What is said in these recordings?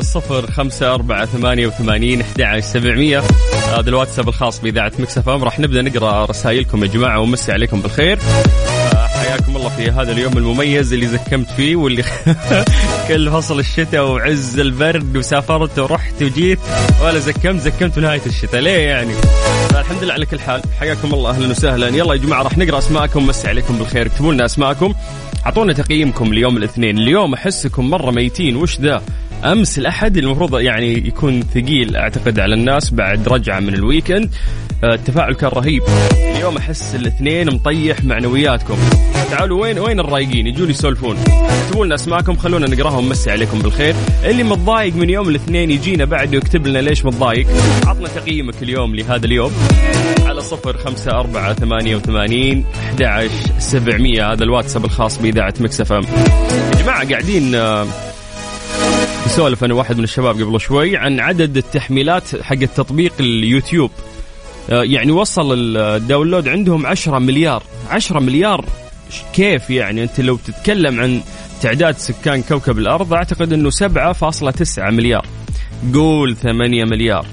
صفر خمسة أربعة ثمانية وثمانين أحد سبعمية. هذا الواتساب الخاص بإذاعة مكسف أم راح نبدأ نقرأ رسائلكم يا جماعة ومسي عليكم بالخير. آه، حياكم الله في هذا اليوم المميز اللي زكمت فيه واللي كل فصل الشتاء وعز البرد وسافرت ورحت وجيت. ولا زكمت زكمت في نهاية الشتاء. ليه يعني؟ الحمد لله على كل حال. حياكم الله أهلا وسهلا. يلا يا جماعة راح نقرأ أسماءكم مسي عليكم بالخير. اكتبوا لنا أسماءكم. أعطونا تقييمكم اليوم الاثنين. اليوم أحسكم مرة ميتين. وش ذا؟ أمس الأحد المفروض يعني يكون ثقيل أعتقد على الناس بعد رجعة من ال weekend آه، التفاعل كان رهيب. اليوم أحس الاثنين مطيح معنوياتكم. تعالوا وين وين الرايقين؟ يجون يسولفون. اكتبوا لنا أسماءكم خلونا نقراهم مسي عليكم بالخير. اللي متضايق من يوم الاثنين يجينا بعد ويكتب لنا ليش متضايق. عطنا تقييمك اليوم لهذا اليوم. على صفر خمسة أربعة ثمانية وثمانين أحد سبعمية. هذا الواتساب الخاص بإذاعة مكسفة يا جماعة قاعدين نسولف أنا واحد من الشباب قبل شوي عن عدد التحميلات حق التطبيق اليوتيوب. آه، يعني وصل الداونلود عندهم 10 مليار. 10 مليار كيف يعني؟ أنت لو تتكلم عن تعداد سكان كوكب الأرض أعتقد إنه 7.9 مليار. قول 8 مليار.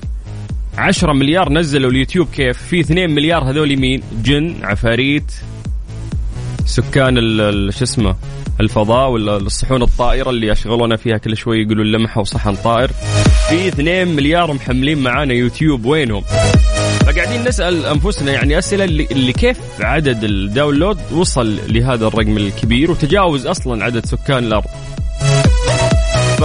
10 مليار نزلوا اليوتيوب كيف؟ في 2 مليار هذول مين؟ جن عفاريت. سكان شو اسمه الفضاء ولا الصحون الطائرة اللي يشغلونا فيها كل شوي يقولوا لمحة وصحن طائر. في 2 مليار محملين معانا يوتيوب وينهم؟ فقاعدين نسأل أنفسنا يعني أسئلة اللي, كيف عدد ال download وصل لهذا الرقم الكبير وتجاوز أصلا عدد سكان الأرض؟ ف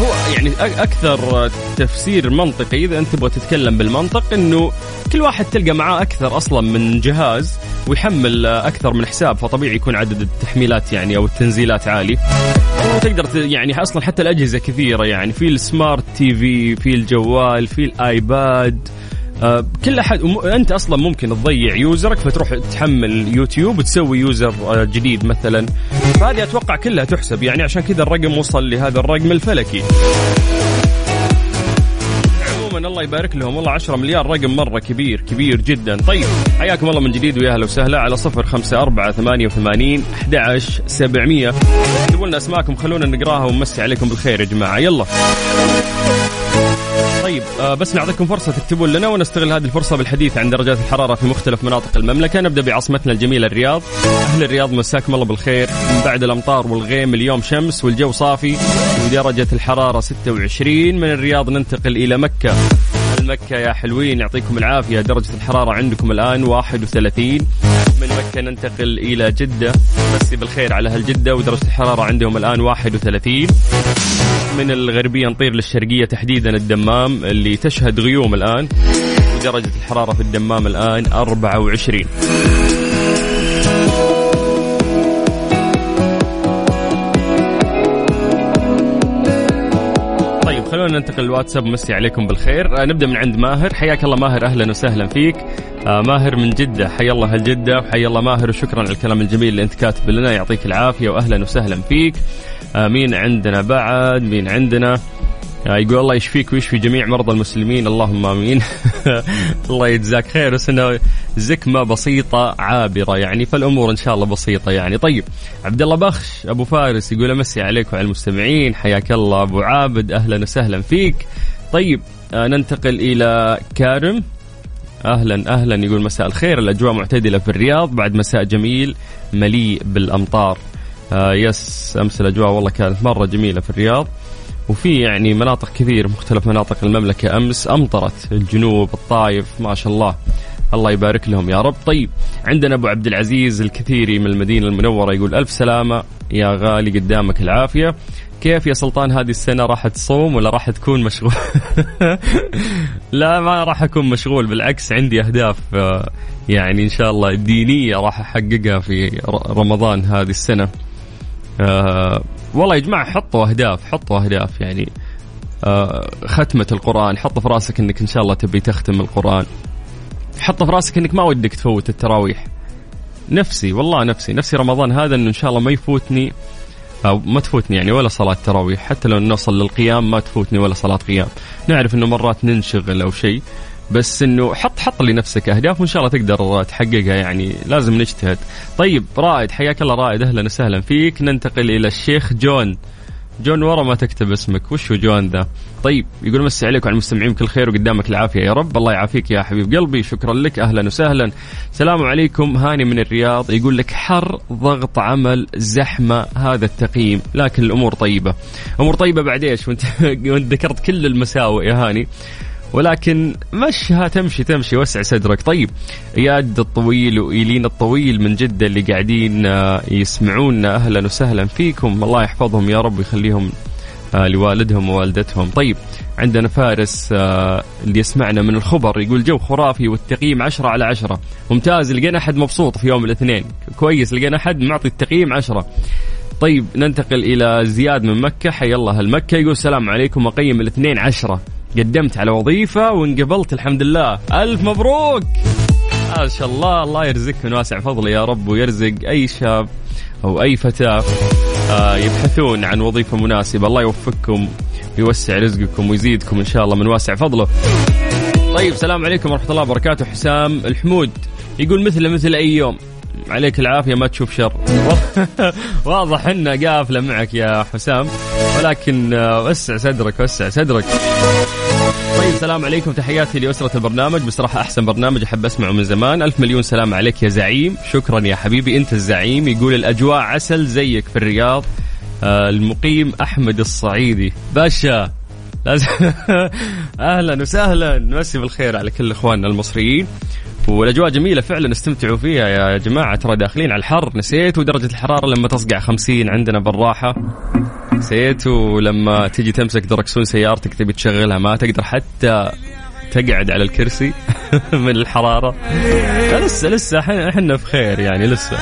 هو يعني أكثر تفسير منطقي إذا أنت تبغى تتكلم بالمنطق إنه كل واحد تلقى معاه أكثر أصلا من جهاز ويحمل أكثر من حساب فطبيعي يكون عدد التحميلات يعني أو التنزيلات عالي. وتقدر يعني أصلا حتى الأجهزة كثيرة يعني في ال smart TV في الجوال في الآيباد آه كل احد أنت أصلا ممكن تضيع user ك فتروح تحمل يوتيوب وتسوي user آه جديد مثلا. فهذه أتوقع كلها تحسب يعني عشان كذا الرقم وصل لهذا الرقم الفلكي. عموما الله يبارك لهم والله 10 مليار رقم مرة كبير كبير جدا. طيب حياكم الله من جديد ويا أهلا وسهلا على صفر خمسة أربعة ثمانية وثمانين أحد سبعمية. اكتبوا لنا أسماءكم خلونا نقراها ونمسي عليكم بالخير يا جماعة. يلا. طيب آه بس نعطيكم فرصة تكتبون لنا ونستغل هذه الفرصة بالحديث عن درجات الحرارة في مختلف مناطق المملكة. نبدأ بعاصمتنا الجميلة الرياض. أهل الرياض مساكم الله بالخير. من بعد الأمطار والغيم اليوم شمس والجو صافي. ودرجة الحرارة 26 من الرياض ننتقل إلى مكة. مكة يا حلوين يعطيكم العافية. درجة الحرارة عندكم الآن 31 من مكة ننتقل إلى جدة. مسي بالخير على أهل جدة ودرجة الحرارة عندهم الآن 31 من الغربية نطير للشرقية تحديدا الدمام اللي تشهد غيوم الآن. ودرجة الحرارة في الدمام الآن 24 خلونا ننتقل الواتساب مسي عليكم بالخير. آه نبدأ من عند ماهر. حياك الله ماهر أهلا وسهلا فيك. آه ماهر من جدة. حيا الله أهل جدة وحيا الله ماهر وشكرا على الكلام الجميل اللي أنت كاتب لنا. يعطيك العافية واهلا وسهلا فيك. آه مين عندنا بعد؟ مين عندنا؟ يقول الله يشفيك ويشفي جميع مرضى المسلمين. اللهم آمين. الله يجزاك خير. بس إنه زكمة بسيطة عابرة يعني فالأمور إن شاء الله بسيطة يعني. طيب عبد الله بخش أبو فارس يقول أمسي عليك وعلى المستمعين. حياك الله أبو عابد. أهلا وسهلا فيك. طيب آه ننتقل إلى كارم. أهلا أهلا. يقول مساء الخير. الأجواء معتدلة في الرياض. بعد مساء جميل مليء بالأمطار. آه يس أمس الأجواء والله كانت مرة جميلة في الرياض. وفي يعني مناطق كثير مختلف مناطق المملكة. أمس أمطرت الجنوب الطايف ما شاء الله. الله يبارك لهم يا رب. طيب عندنا أبو عبد العزيز الكثيري من المدينة المنورة يقول ألف سلامة يا غالي قدامك العافية. كيف يا سلطان هذه السنة راح تصوم ولا راح تكون مشغول؟ لا ما راح أكون مشغول بالعكس عندي أهداف آه، يعني إن شاء الله دينية راح أحققها في رمضان هذه السنة. أه والله يا جماعة حطوا أهداف حطوا أهداف يعني أه ختمة القرآن حط في راسك أنك إن شاء الله تبي تختم القرآن. حط في راسك أنك ما ودك تفوت التراويح. نفسي والله نفسي نفسي رمضان هذا أنه إن شاء الله ما يفوتني أو ما تفوتني يعني ولا صلاة تراويح حتى لو نوصل للقيام ما تفوتني ولا صلاة قيام. نعرف أنه مرات ننشغل أو شيء. بس إنه حط حط لنفسك أهداف وإن شاء الله تقدر تحققها يعني لازم نجتهد. طيب رائد حياك الله رائد أهلا وسهلا فيك. ننتقل إلى الشيخ جون. جون ورا ما تكتب اسمك. وش هو جون ذا؟ طيب يقول مسي عليك وعلى المستمعين بكل خير وقدامك العافية. يا رب الله يعافيك يا حبيب قلبي. شكرا لك. أهلا وسهلا. السلام عليكم. هاني من الرياض. يقول لك حر ضغط عمل زحمة. هذا التقييم. لكن الأمور طيبة. أمور طيبة بعد إيش؟ وانت ذكرت كل المساوئ يا هاني. ولكن مشها تمشي تمشي وسع صدرك. طيب إياد الطويل وإيلين الطويل من جدة اللي قاعدين آه، يسمعونا أهلا وسهلا فيكم. الله يحفظهم يا رب ويخليهم آه، لوالدهم ووالدتهم. طيب عندنا فارس آه، اللي يسمعنا من الخبر يقول جو خرافي والتقييم عشرة على عشرة. ممتاز لقينا أحد مبسوط في يوم الاثنين. كويس لقينا أحد معطي التقييم عشرة. طيب ننتقل إلى زياد من مكة. حي الله المكة يقول السلام عليكم أقيم الاثنين عشرة. قدمت على وظيفة وانقبلت الحمد لله ألف مبروك! ما شاء الله الله يرزقك من واسع فضله يا رب ويرزق أي شاب أو أي فتاة آه، يبحثون عن وظيفة مناسبة. الله يوفقكم ويوسع رزقكم ويزيدكم إن شاء الله من واسع فضله. طيب السلام عليكم ورحمة الله وبركاته. حسام الحمود يقول مثل مثل أي يوم. عليك العافية ما تشوف شر. واضح إنه قافلة معك يا حسام. ولكن آه، وسع صدرك وسع صدرك. طيب السلام عليكم. تحياتي لأسرة البرنامج. بصراحة أحسن برنامج أحب أسمعه من زمان. ألف مليون سلام عليك يا زعيم. شكرا يا حبيبي. أنت الزعيم. يقول الأجواء عسل زيك في الرياض. آه المقيم أحمد الصعيدي. باشا لازم أهلا وسهلا. نمسي بالخير على كل إخواننا المصريين. والأجواء جميلة فعلا استمتعوا فيها يا جماعة. ترى داخلين على الحر. نسيتوا درجة الحرارة لما تصقع 50 عندنا بالراحة. نسيتوا لما تجي تمسك دركسون سيارتك تبي تشغلها ما تقدر حتى تقعد على الكرسي من الحرارة. لسه لسه إحنا في خير يعني لسه.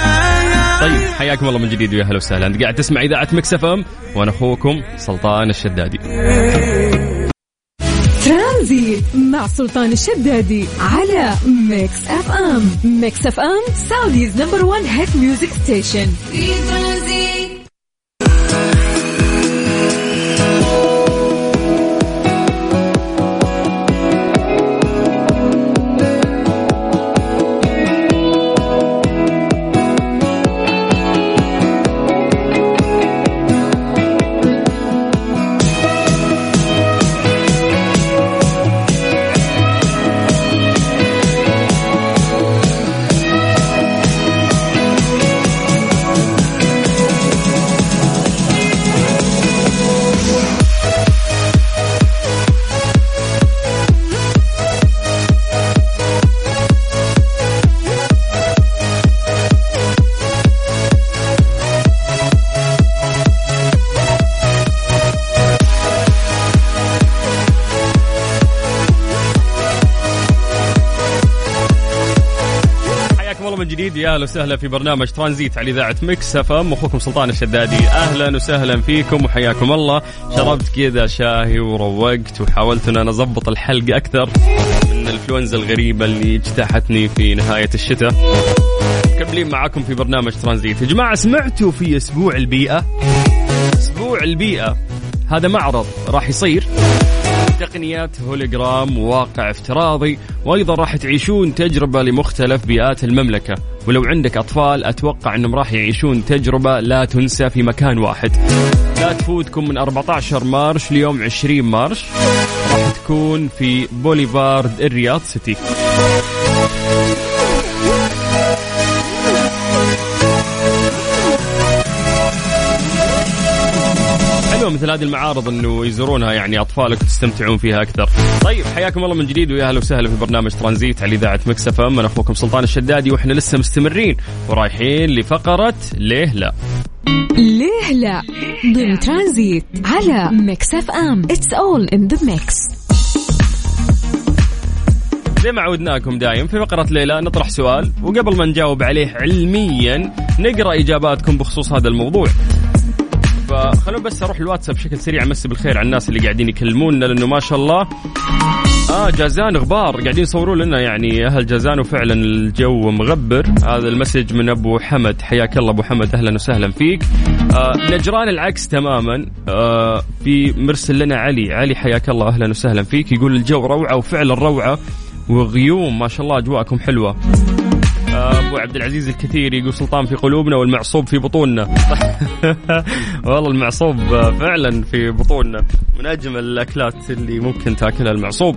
طيب حياكم الله من جديد ويا أهلا وسهلا. أنت قاعد تسمع إذاعة مكسف إم وأنا أخوكم سلطان الشدادي. ترانزيت مع سلطان الشدادي على Mix FM. Mix FM Saudi's number 1 hit music station. يا أهلا وسهلا في برنامج ترانزيت على إذاعة Mix FM. أخوكم سلطان الشدادي. أهلا وسهلا فيكم وحياكم الله. شربت كذا شاهي وروقت وحاولت إن أنا أضبط الحلقة أكثر من الإنفلونزا الغريبة اللي اجتاحتني في نهاية الشتاء. مكملين معاكم في برنامج ترانزيت. يا جماعة سمعتوا في أسبوع البيئة؟ أسبوع البيئة. هذا معرض راح يصير. تقنيات هولوجرام وواقع افتراضي وأيضا راح تعيشون تجربة لمختلف بيئات المملكة. ولو عندك أطفال أتوقع إنهم راح يعيشون تجربة لا تنسى في مكان واحد. لا تفوتكم من 14 March ليوم 20 March. راح تكون في بوليفارد الرياض سيتي. مثل هذه المعارض إنه يزورونها يعني أطفالك وتستمتعون فيها أكثر. طيب حياكم الله من جديد ويا أهلا وسهلا في برنامج ترانزيت على إذاعة Mix FM. أنا أخوكم سلطان الشدادي وإحنا لسه مستمرين ورايحين لفقرة ليه لا. ليه لا؟ ضمن ترانزيت على Mix FM. It's all in the mix زي ما عودناكم دايم في فقرة ليه لا نطرح سؤال وقبل ما نجاوب عليه علميا نقرأ إجاباتكم بخصوص هذا الموضوع. فخلونا بس أروح الواتساب بشكل سريع امسي بالخير على الناس اللي قاعدين يكلمونا لأنه ما شاء الله. آه جازان غبار قاعدين يصوروا لنا يعني أهل جازان وفعلا الجو مغبر. هذا المسج من أبو حمد حياك الله أبو حمد أهلا وسهلا فيك. آه نجران العكس تماما. آه في مرسل لنا علي علي حياك الله أهلا وسهلا فيك. يقول الجو روعة وفعلا روعة وغيوم ما شاء الله أجواءكم حلوة. أبو عبد العزيز الكثير يقول سلطان في قلوبنا والمعصوب في بطوننا. والله المعصوب فعلا في بطوننا. من أجمل الأكلات اللي ممكن تأكلها المعصوب.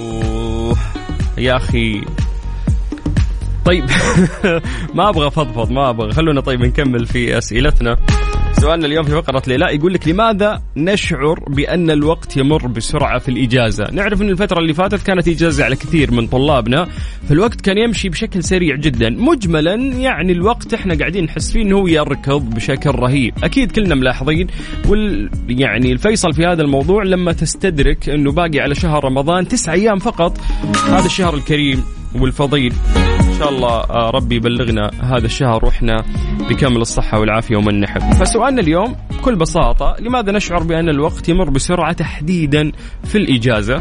و... يا أخي. طيب. ما أبغى فضفض ما أبغى. خلونا طيب نكمل في أسئلتنا. سؤالنا اليوم في فقرة ليلى يقول لك لماذا نشعر بأن الوقت يمر بسرعة في الإجازة؟ نعرف أن الفترة اللي فاتت كانت إجازة على كثير من طلابنا فالوقت كان يمشي بشكل سريع جدا. مجملا يعني الوقت إحنا قاعدين نحس فيه أنه يركض بشكل رهيب. أكيد كلنا ملاحظين وال يعني الفيصل في هذا الموضوع لما تستدرك أنه باقي على شهر رمضان تسعة أيام فقط هذا الشهر الكريم والفضيل. شاء الله آه، ربي يبلغنا هذا الشهر وإحنا بكامل الصحة والعافية ومن نحب فسؤالنا اليوم بكل بساطة لماذا نشعر بأن الوقت يمر بسرعة تحديدا في الإجازة؟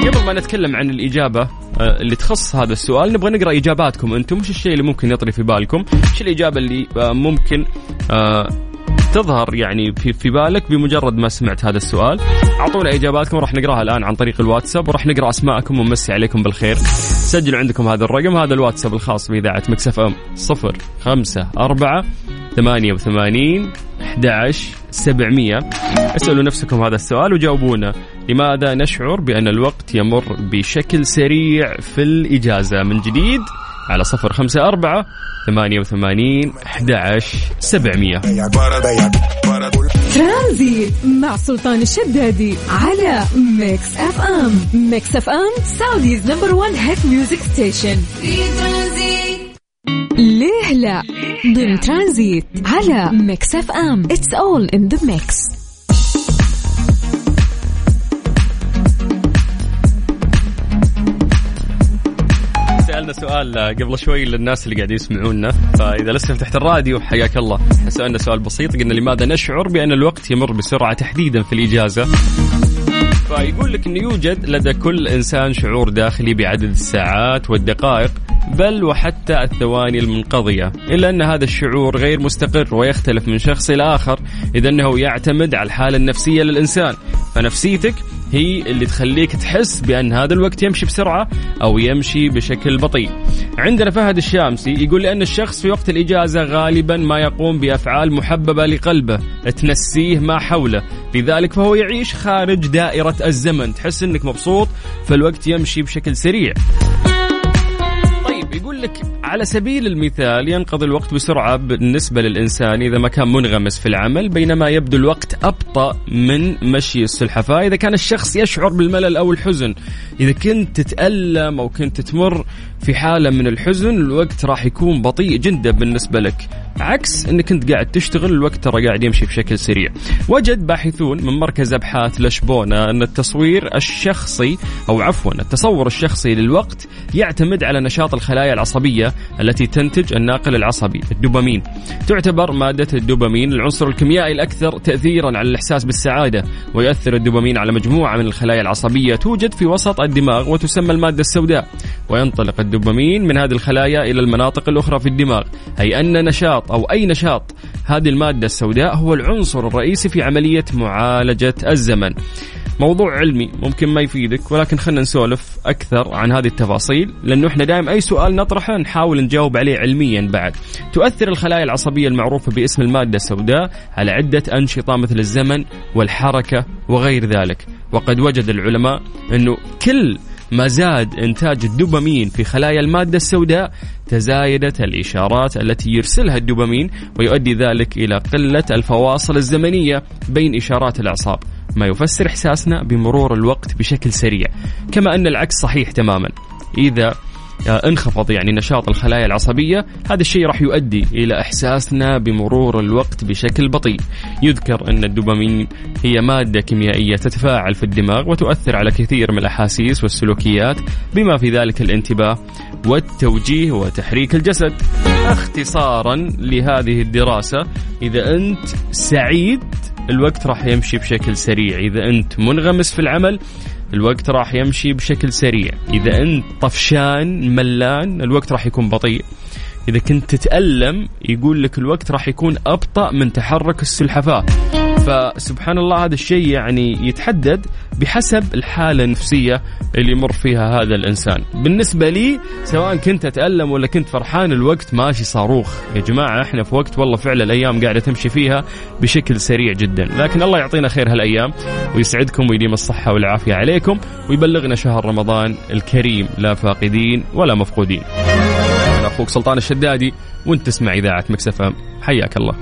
قبل ما نتكلم عن الإجابة آه، اللي تخص هذا السؤال نبغى نقرأ إجاباتكم أنتم وش الشيء اللي ممكن يطري في بالكم؟ إيش الإجابة اللي آه، ممكن تظهر يعني في في بالك بمجرد ما سمعت هذا السؤال. أعطونا إجاباتكم راح نقراها الآن عن طريق الواتساب وراح نقرأ أسماءكم ونمسي عليكم بالخير. سجلوا عندكم هذا الرقم هذا الواتساب الخاص بإذاعة مكسف صفر خمسة أربعة ثمانية وثمانين أحد سبعمية. اسألوا نفسكم هذا السؤال وجاوبونا. لماذا نشعر بأن الوقت يمر بشكل سريع في الإجازة؟ من جديد على صفر خمسة أربعة ثمانية وثمانين أحد سبعمية. ترانزيت مع سلطان الشدادي على Mix FM. Mix FM Saudi's number 1 hit music station. ليه لا؟ ضمن ترانزيت على Mix FM. It's all in the mix سالنا سؤال قبل شوي للناس اللي قاعدين يسمعونا. فإذا لسه فتحت الراديو حياك الله. سألنا سؤال بسيط قلنا لماذا نشعر بأن الوقت يمر بسرعة تحديدا في الإجازة؟ فيقول لك إنه يوجد لدى كل إنسان شعور داخلي بعدد الساعات والدقائق بل وحتى الثواني المنقضية. إلا أن هذا الشعور غير مستقر ويختلف من شخص إلى آخر إذا إنه يعتمد على الحالة النفسية للإنسان. فنفسيتك هي اللي تخليك تحس بأن هذا الوقت يمشي بسرعة أو يمشي بشكل بطيء. عندنا فهد الشامسي يقول لأن الشخص في وقت الإجازة غالبا ما يقوم بأفعال محببة لقلبه تنسيه ما حوله. لذلك فهو يعيش خارج دائرة الزمن تحس أنك مبسوط فالوقت يمشي بشكل سريع. لك على سبيل المثال ينقضي الوقت بسرعة بالنسبة للإنسان إذا ما كان منغمس في العمل بينما يبدو الوقت أبطأ من مشي السلحفاة. إذا كان الشخص يشعر بالملل أو الحزن إذا كنت تتألم أو كنت تمر في حالة من الحزن الوقت راح يكون بطيء جدا بالنسبة لك. عكس إنك انت قاعد تشتغل الوقت ترى قاعد يمشي بشكل سريع. وجد باحثون من مركز أبحاث لشبونة أن التصوير الشخصي أو عفوا التصور الشخصي للوقت يعتمد على نشاط الخلايا العصبية التي تنتج الناقل العصبي الدوبامين. تعتبر مادة الدوبامين العنصر الكيميائي الأكثر تاثيرا على الإحساس بالسعادة ويؤثر الدوبامين على مجموعة من الخلايا العصبية توجد في وسط الدماغ وتسمى المادة السوداء. وينطلق الدوبامين من هذه الخلايا إلى المناطق الأخرى في الدماغ. أي أن نشاط أو أي نشاط هذه المادة السوداء هو العنصر الرئيسي في عملية معالجة الزمن. موضوع علمي ممكن ما يفيدك ولكن خلينا نسولف أكثر عن هذه التفاصيل لأنه إحنا دائما أي سؤال نطرحه نحاول نجاوب عليه علميا بعد. تؤثر الخلايا العصبية المعروفة باسم المادة السوداء على عدة أنشطة مثل الزمن والحركة وغير ذلك، وقد وجد العلماء أنه كل ما زاد إنتاج الدوبامين في خلايا المادة السوداء تزايدت الإشارات التي يرسلها الدوبامين ويؤدي ذلك إلى قلة الفواصل الزمنية بين إشارات الأعصاب ما يفسر إحساسنا بمرور الوقت بشكل سريع كما أن العكس صحيح تماما. إذا آه، انخفض يعني نشاط الخلايا العصبية هذا الشيء راح يؤدي إلى إحساسنا بمرور الوقت بشكل بطيء. يذكر أن الدوبامين هي مادة كيميائية تتفاعل في الدماغ وتؤثر على كثير من الأحاسيس والسلوكيات بما في ذلك الانتباه والتوجيه وتحريك الجسد. اختصارا لهذه الدراسة إذا أنت سعيد الوقت راح يمشي بشكل سريع. إذا أنت منغمس في العمل الوقت راح يمشي بشكل سريع. إذا أنت طفشان ملان الوقت راح يكون بطيء. إذا كنت تتألم يقول لك الوقت راح يكون أبطأ من تحرك السلحفاة. فسبحان الله هذا الشيء يعني يتحدد بحسب الحالة النفسية اللي يمر فيها هذا الإنسان. بالنسبة لي سواء كنت أتألم ولا كنت فرحان الوقت ماشي صاروخ. يا جماعة إحنا في وقت والله فعلا الأيام قاعدة تمشي فيها بشكل سريع جدا. لكن الله يعطينا خير هالأيام ويسعدكم ويديم الصحة والعافية عليكم ويبلغنا شهر رمضان الكريم. لا فاقدين ولا مفقودين. أنا أخوك سلطان الشدادي وأنت تسمع إذاعة مكسفة حياك الله.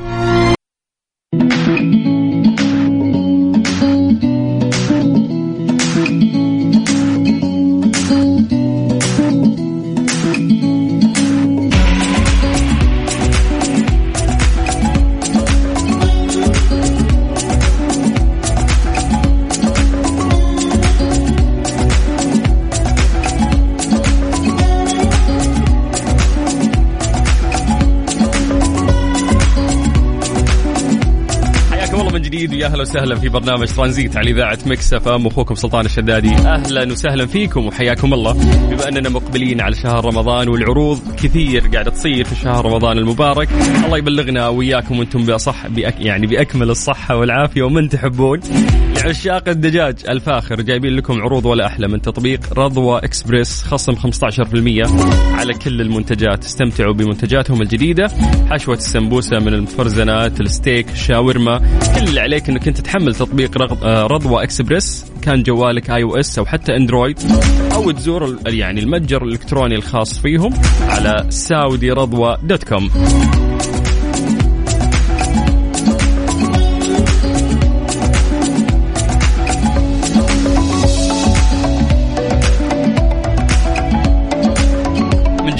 Come along. أهلا وسهلا في برنامج ترانزيت على إذاعة Mix FM أخوكم سلطان الشدادي. أهلا وسهلا فيكم وحياكم الله. بما أننا مقبلين على شهر رمضان والعروض كثير قاعدة تصير في شهر رمضان المبارك الله يبلغنا وياكم وأنتم بصح بأك يعني بأكمل الصحة والعافية ومن تحبون. لعشاق الدجاج الفاخر جايبين لكم عروض ولا أحلى من تطبيق رضوى إكسبريس خصم 15% على كل المنتجات. استمتعوا بمنتجاتهم الجديدة حشوة السمبوسة من المفرزنات الستيك الشاورما كل اللي عليك إنك أنت تحمل تطبيق آه، رضوى إكسبريس. كان جوالك iOS أو حتى Android أو تزور يعني المتجر الإلكتروني الخاص فيهم على Saudi Radwa dot com.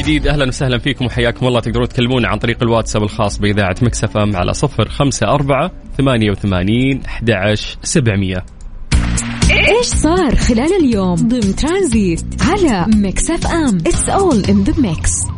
جديد. أهلا وسهلا فيكم وحياكم الله. تقدرون تكلمونا عن طريق الواتساب الخاص بإذاعة على صفر خمسة أربعة ثمانية وثمانين أحد سبعمية. إيش صار خلال اليوم؟ ضمن ترانزيت على Mix FM. It's all in the mix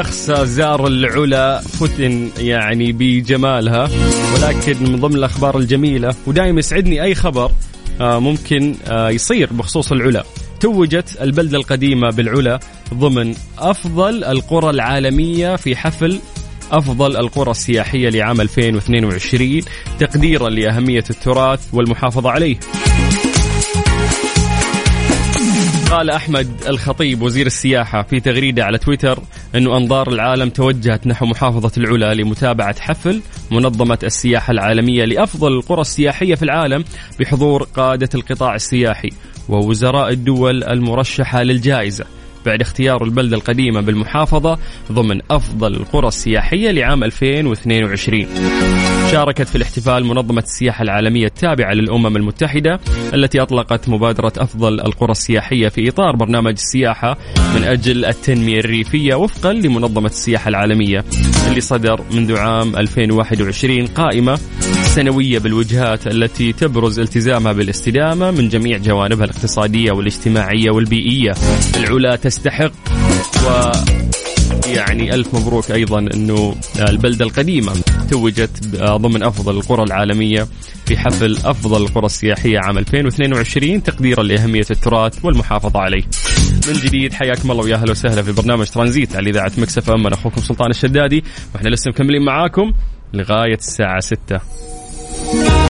شخص زار العلا فتن يعني بجمالها ولكن من ضمن الأخبار الجميلة ودائما يسعدني أي خبر آه، ممكن آه، يصير بخصوص العلا. توجت البلدة القديمة بالعلا ضمن أفضل القرى العالمية في حفل أفضل القرى السياحية لعام 2022 تقديرا لأهمية التراث والمحافظة عليه. قال أحمد الخطيب وزير السياحة في تغريدة على تويتر انه أنظار العالم توجهت نحو محافظة العلا لمتابعة حفل منظمة السياحة العالمية لأفضل القرى السياحية في العالم بحضور قادة القطاع السياحي ووزراء الدول المرشحة للجائزة. بعد اختيار البلدة القديمة بالمحافظة ضمن أفضل القرى السياحية لعام 2022 شاركت في الاحتفال منظمة السياحة العالمية التابعة للأمم المتحدة التي أطلقت مبادرة أفضل القرى السياحية في إطار برنامج السياحة من أجل التنمية الريفية وفقا لمنظمة السياحة العالمية اللي صدر منذ عام 2021 قائمة سنوية بالوجهات التي تبرز التزامها بالاستدامة من جميع جوانبها الاقتصادية والاجتماعية والبيئية. العلا تستحق و يعني ألف مبروك أيضا أنه البلدة القديمة توجت ضمن أفضل القرى العالمية في حفل أفضل القرى السياحية عام 2022 تقديرا لأهمية التراث والمحافظة عليه. من جديد حياكم الله ويا أهلا وسهلا في برنامج ترانزيت على إذاعة مكسف أم. أنا أخوكم سلطان الشدادي وإحنا لسه مكملين معاكم لغاية الساعة 6